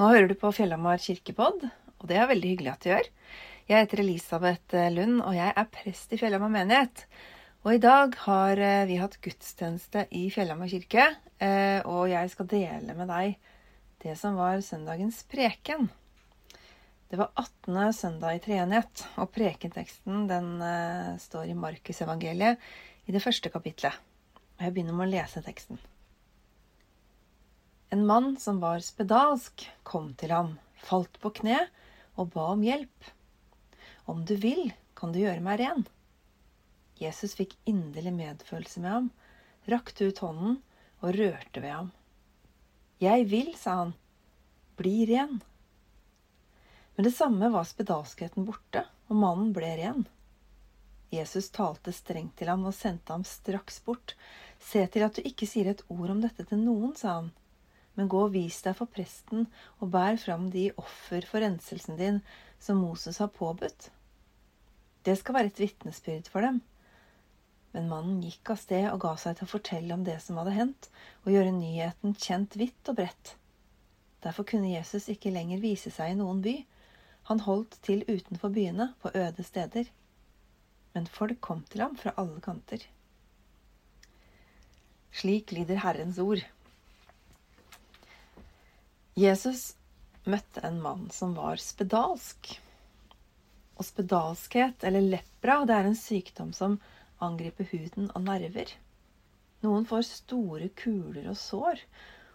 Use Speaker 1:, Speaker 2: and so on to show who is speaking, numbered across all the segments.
Speaker 1: Nå hører du på Fjellhamar kirkepodd, og det er veldig hyggelig at du gjør. Jeg heter Elisabeth Lund, og jeg er prest i Fjellhamar menighet. Og i dag har eh, vi hatt gudstjeneste i Fjellhamar kirke, eh, og jeg skal dele med deg det som var søndagens preken. Det var 18. søndag i treenighet, og prekenteksten den eh, står i Markusevangeliet i det første kapitlet. Jeg begynner med å lese teksten. En mann som var spedalsk, kom til ham, falt på kne og ba om hjelp. Om du vil, kan du gjøre meg ren. Jesus fikk inderlig medfølelse med ham, rakte ut hånden og rørte ved ham. Jeg vil, sa han, bli ren. Med det samme var spedalskheten borte, og mannen ble ren. Jesus talte strengt til ham og sendte ham straks bort. Se til at du ikke sier et ord om dette til noen, sa han men gå og vis deg for presten og bær fram de offer for renselsen din som Moses har påbudt. Det skal være et vitnesbyrd for dem. Men mannen gikk av sted og ga seg til å fortelle om det som hadde hendt, og gjøre nyheten kjent vidt og bredt. Derfor kunne Jesus ikke lenger vise seg i noen by. Han holdt til utenfor byene, på øde steder. Men folk kom til ham fra alle kanter. Slik lyder Herrens ord. Jesus møtte en mann som var spedalsk. Og spedalskhet, eller lepra, det er en sykdom som angriper huden og nerver. Noen får store kuler og sår,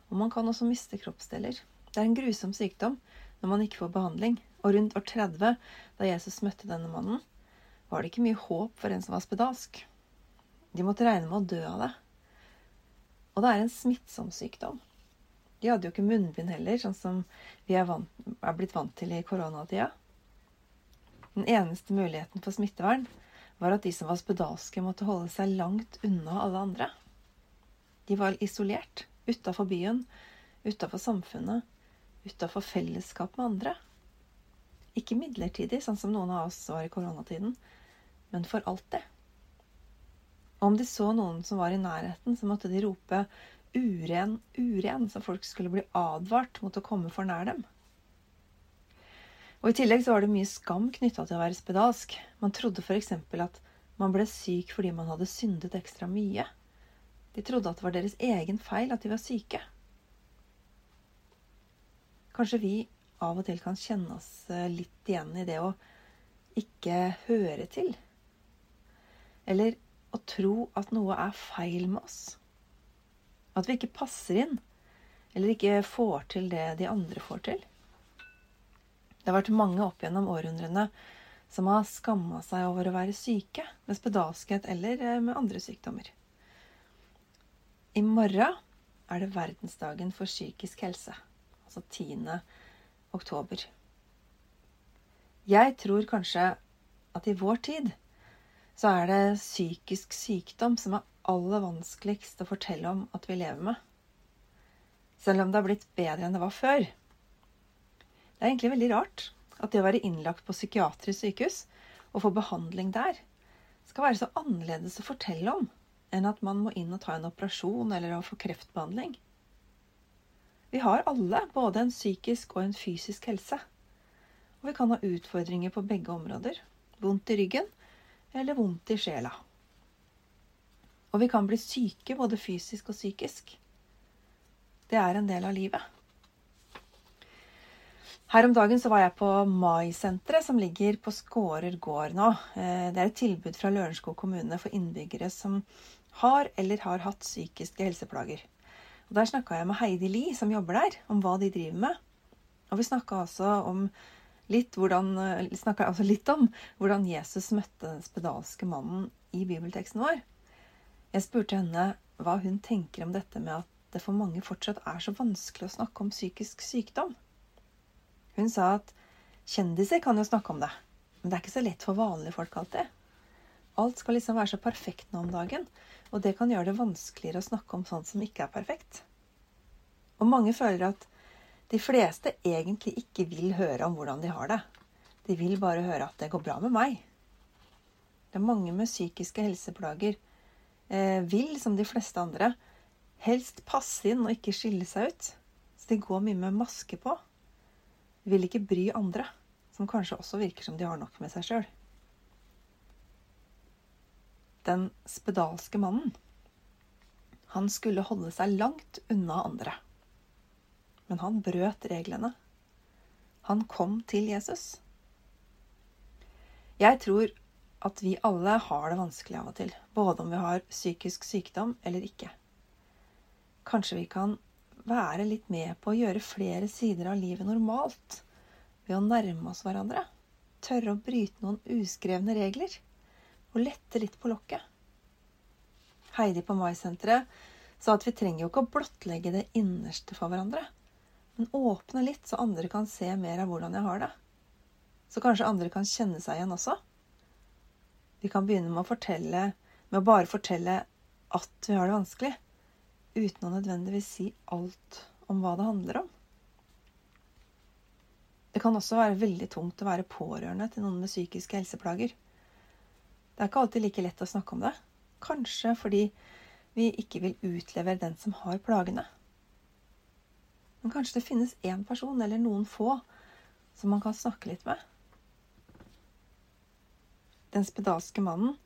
Speaker 1: og man kan også miste kroppsdeler. Det er en grusom sykdom når man ikke får behandling. Og rundt år 30, da Jesus møtte denne mannen, var det ikke mye håp for en som var spedalsk. De måtte regne med å dø av det. Og det er en smittsom sykdom. De hadde jo ikke munnbind heller, sånn som vi er, vant, er blitt vant til i koronatida. Den eneste muligheten for smittevern var at de som var spedalske, måtte holde seg langt unna alle andre. De var isolert, utafor byen, utafor samfunnet, utafor fellesskap med andre. Ikke midlertidig, sånn som noen av oss var i koronatiden, men for alltid. Om de så noen som var i nærheten, så måtte de rope uren, uren, så folk skulle bli advart mot å komme for nær dem. Og I tillegg så var det mye skam knytta til å være spedalsk. Man trodde f.eks. at man ble syk fordi man hadde syndet ekstra mye. De trodde at det var deres egen feil at de var syke. Kanskje vi av og til kan kjenne oss eh, litt igjen i det å ikke høre til. Eller å tro at noe er feil med oss. At vi ikke passer inn, eller ikke får til det de andre får til. Det har vært mange opp gjennom århundrene som har skamma seg over å være syke, med spedalskhet eller eh, med andre sykdommer. I morgen er det verdensdagen for psykisk helse, altså 10. oktober. Jeg tror kanskje at i vår tid så er det psykisk sykdom som er aller vanskeligst å fortelle om at vi lever med. Selv om det har blitt bedre enn det var før. Det er egentlig veldig rart at det å være innlagt på psykiatrisk sykehus og få behandling der, skal være så annerledes å fortelle om enn at man må inn og ta en operasjon eller å få kreftbehandling. Vi har alle både en psykisk og en fysisk helse. Og vi kan ha utfordringer på begge områder. Vondt i ryggen eller vondt i sjela. Og vi kan bli syke både fysisk og psykisk. Det er en del av livet. Her om dagen så var jeg på Mai-senteret, som ligger på Skårer gård nå. Eh, det er et tilbud fra Lørenskog kommune for innbyggere som har eller har hatt psykiske helseplager. Og Der snakka jeg med Heidi Li, som jobber der, om hva de driver med. Og vi snakka litt, hvordan, altså litt om hvordan Jesus møtte den spedalske mannen i bibelteksten vår. Jeg spurte henne hva hun tenker om dette med at det for mange fortsatt er så vanskelig å snakke om psykisk sykdom. Hun sa at kjendiser kan jo snakke om det, men det er ikke så lett for vanlige folk alltid. Alt skal liksom være så perfekt nå om dagen, og det kan gjøre det vanskeligere å snakke om sånt som ikke er perfekt. Og mange føler at de fleste egentlig ikke vil høre om hvordan de har det. De vil bare høre at det går bra med meg. Det er mange med psykiske helseplager vil, som de fleste andre, helst passe inn og ikke skille seg ut. Så de går mye med maske på. Vil ikke bry andre, som kanskje også virker som de har nok med seg sjøl. Den spedalske mannen, han skulle holde seg langt unna andre. Men han brøt reglene. Han kom til Jesus. Jeg tror at vi alle har det vanskelig av og til, både om vi har psykisk sykdom eller ikke. Kanskje vi kan være litt med på å gjøre flere sider av livet normalt ved å nærme oss hverandre. Tørre å bryte noen uskrevne regler. Og lette litt på lokket. Heidi på Mai-senteret sa at vi trenger jo ikke å blottlegge det innerste for hverandre. Men åpne litt, så andre kan se mer av hvordan jeg har det. Så kanskje andre kan kjenne seg igjen også. Vi kan begynne med å fortelle, med å bare fortelle at vi har det vanskelig, uten å nødvendigvis si alt om hva det handler om. Det kan også være veldig tungt å være pårørende til noen med psykiske helseplager. Det er ikke alltid like lett å snakke om det. Kanskje fordi vi ikke vil utlevere den som har plagene. Men kanskje det finnes én person eller noen få som man kan snakke litt med. Den spedalske mannen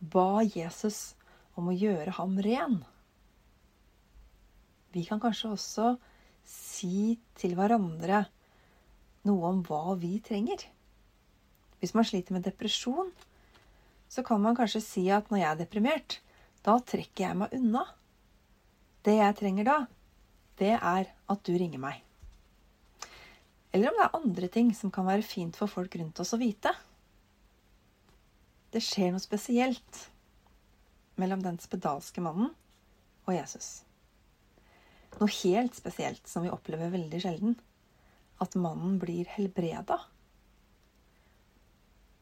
Speaker 1: ba Jesus om å gjøre ham ren. Vi kan kanskje også si til hverandre noe om hva vi trenger. Hvis man sliter med depresjon, så kan man kanskje si at når jeg er deprimert, da trekker jeg meg unna. Det jeg trenger da, det er at du ringer meg. Eller om det er andre ting som kan være fint for folk rundt oss å vite. Det skjer noe spesielt mellom den spedalske mannen og Jesus noe helt spesielt som vi opplever veldig sjelden. At mannen blir helbreda.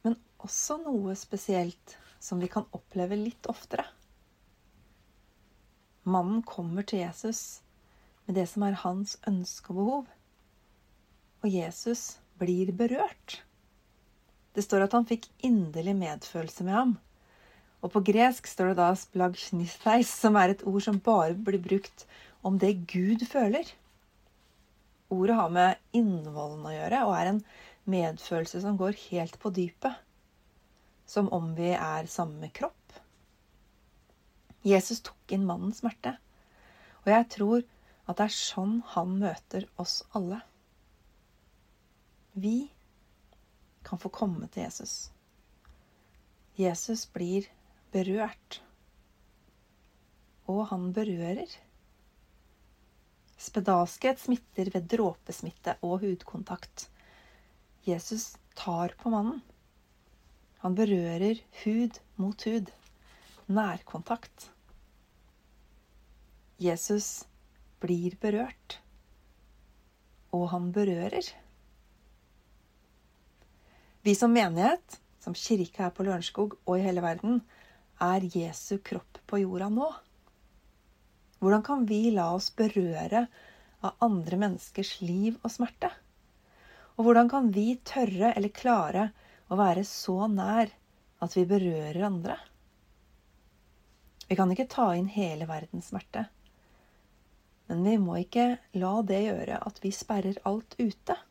Speaker 1: Men også noe spesielt som vi kan oppleve litt oftere. Mannen kommer til Jesus med det som er hans ønske og behov. Og Jesus blir berørt. Det står at han fikk inderlig medfølelse med ham. Og på gresk står det da splagchnistheis, som er et ord som bare blir brukt om det Gud føler. Ordet har med innvollen å gjøre og er en medfølelse som går helt på dypet. Som om vi er samme kropp. Jesus tok inn mannens smerte. Og jeg tror at det er sånn han møter oss alle. Vi kan få komme til Jesus. Jesus blir berørt. Og han berører. Spedalskhet smitter ved dråpesmitte og hudkontakt. Jesus tar på mannen. Han berører hud mot hud. Nærkontakt. Jesus blir berørt. Og han berører. Vi som menighet, som kirke her på Lørenskog og i hele verden, er Jesu kropp på jorda nå. Hvordan kan vi la oss berøre av andre menneskers liv og smerte? Og hvordan kan vi tørre eller klare å være så nær at vi berører andre? Vi kan ikke ta inn hele verdens smerte. Men vi må ikke la det gjøre at vi sperrer alt ute.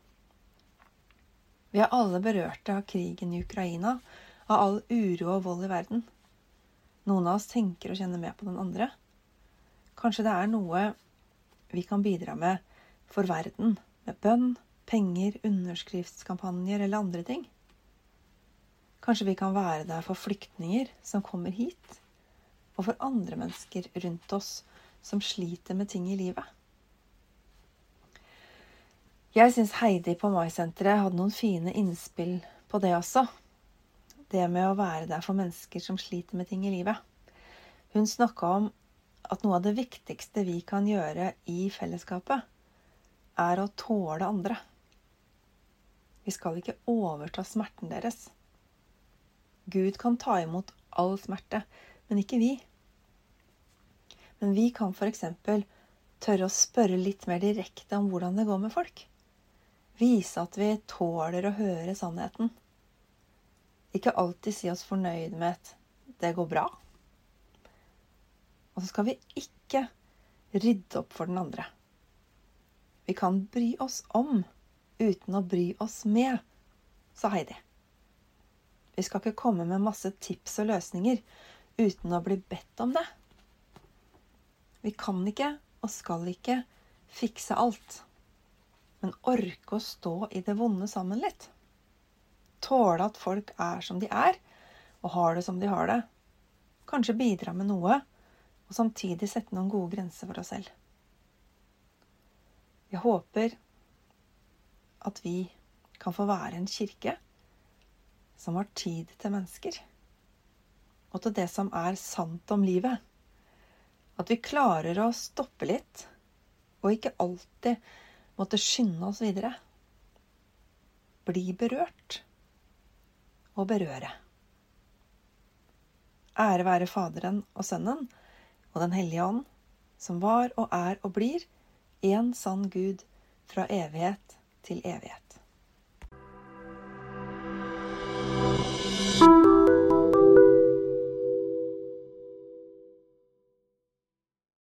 Speaker 1: Vi er alle berørte av krigen i Ukraina, av all uro og vold i verden. Noen av oss tenker og kjenner med på den andre. Kanskje det er noe vi kan bidra med for verden, med bønn, penger, underskriftskampanjer eller andre ting. Kanskje vi kan være der for flyktninger som kommer hit, og for andre mennesker rundt oss som sliter med ting i livet. Jeg syns Heidi på Mai-senteret hadde noen fine innspill på det også. Det med å være der for mennesker som sliter med ting i livet. Hun snakka om at noe av det viktigste vi kan gjøre i fellesskapet, er å tåle andre. Vi skal ikke overta smerten deres. Gud kan ta imot all smerte, men ikke vi. Men vi kan f.eks. tørre å spørre litt mer direkte om hvordan det går med folk. Vise at vi tåler å høre sannheten. Ikke alltid si oss fornøyd med at det går bra. Og så skal vi ikke rydde opp for den andre. Vi kan bry oss om uten å bry oss med, sa Heidi. Vi skal ikke komme med masse tips og løsninger uten å bli bedt om det. Vi kan ikke og skal ikke fikse alt, men orke å stå i det vonde sammen litt. Tåle at folk er som de er, og har det som de har det. Kanskje bidra med noe, og samtidig sette noen gode grenser for oss selv. Jeg håper at vi kan få være en kirke som har tid til mennesker, og til det som er sant om livet. At vi klarer å stoppe litt, og ikke alltid måtte skynde oss videre. Bli berørt og berøre. Ære være Faderen og Sønnen og Den hellige ånd, som var og er og blir en sann Gud fra evighet til evighet.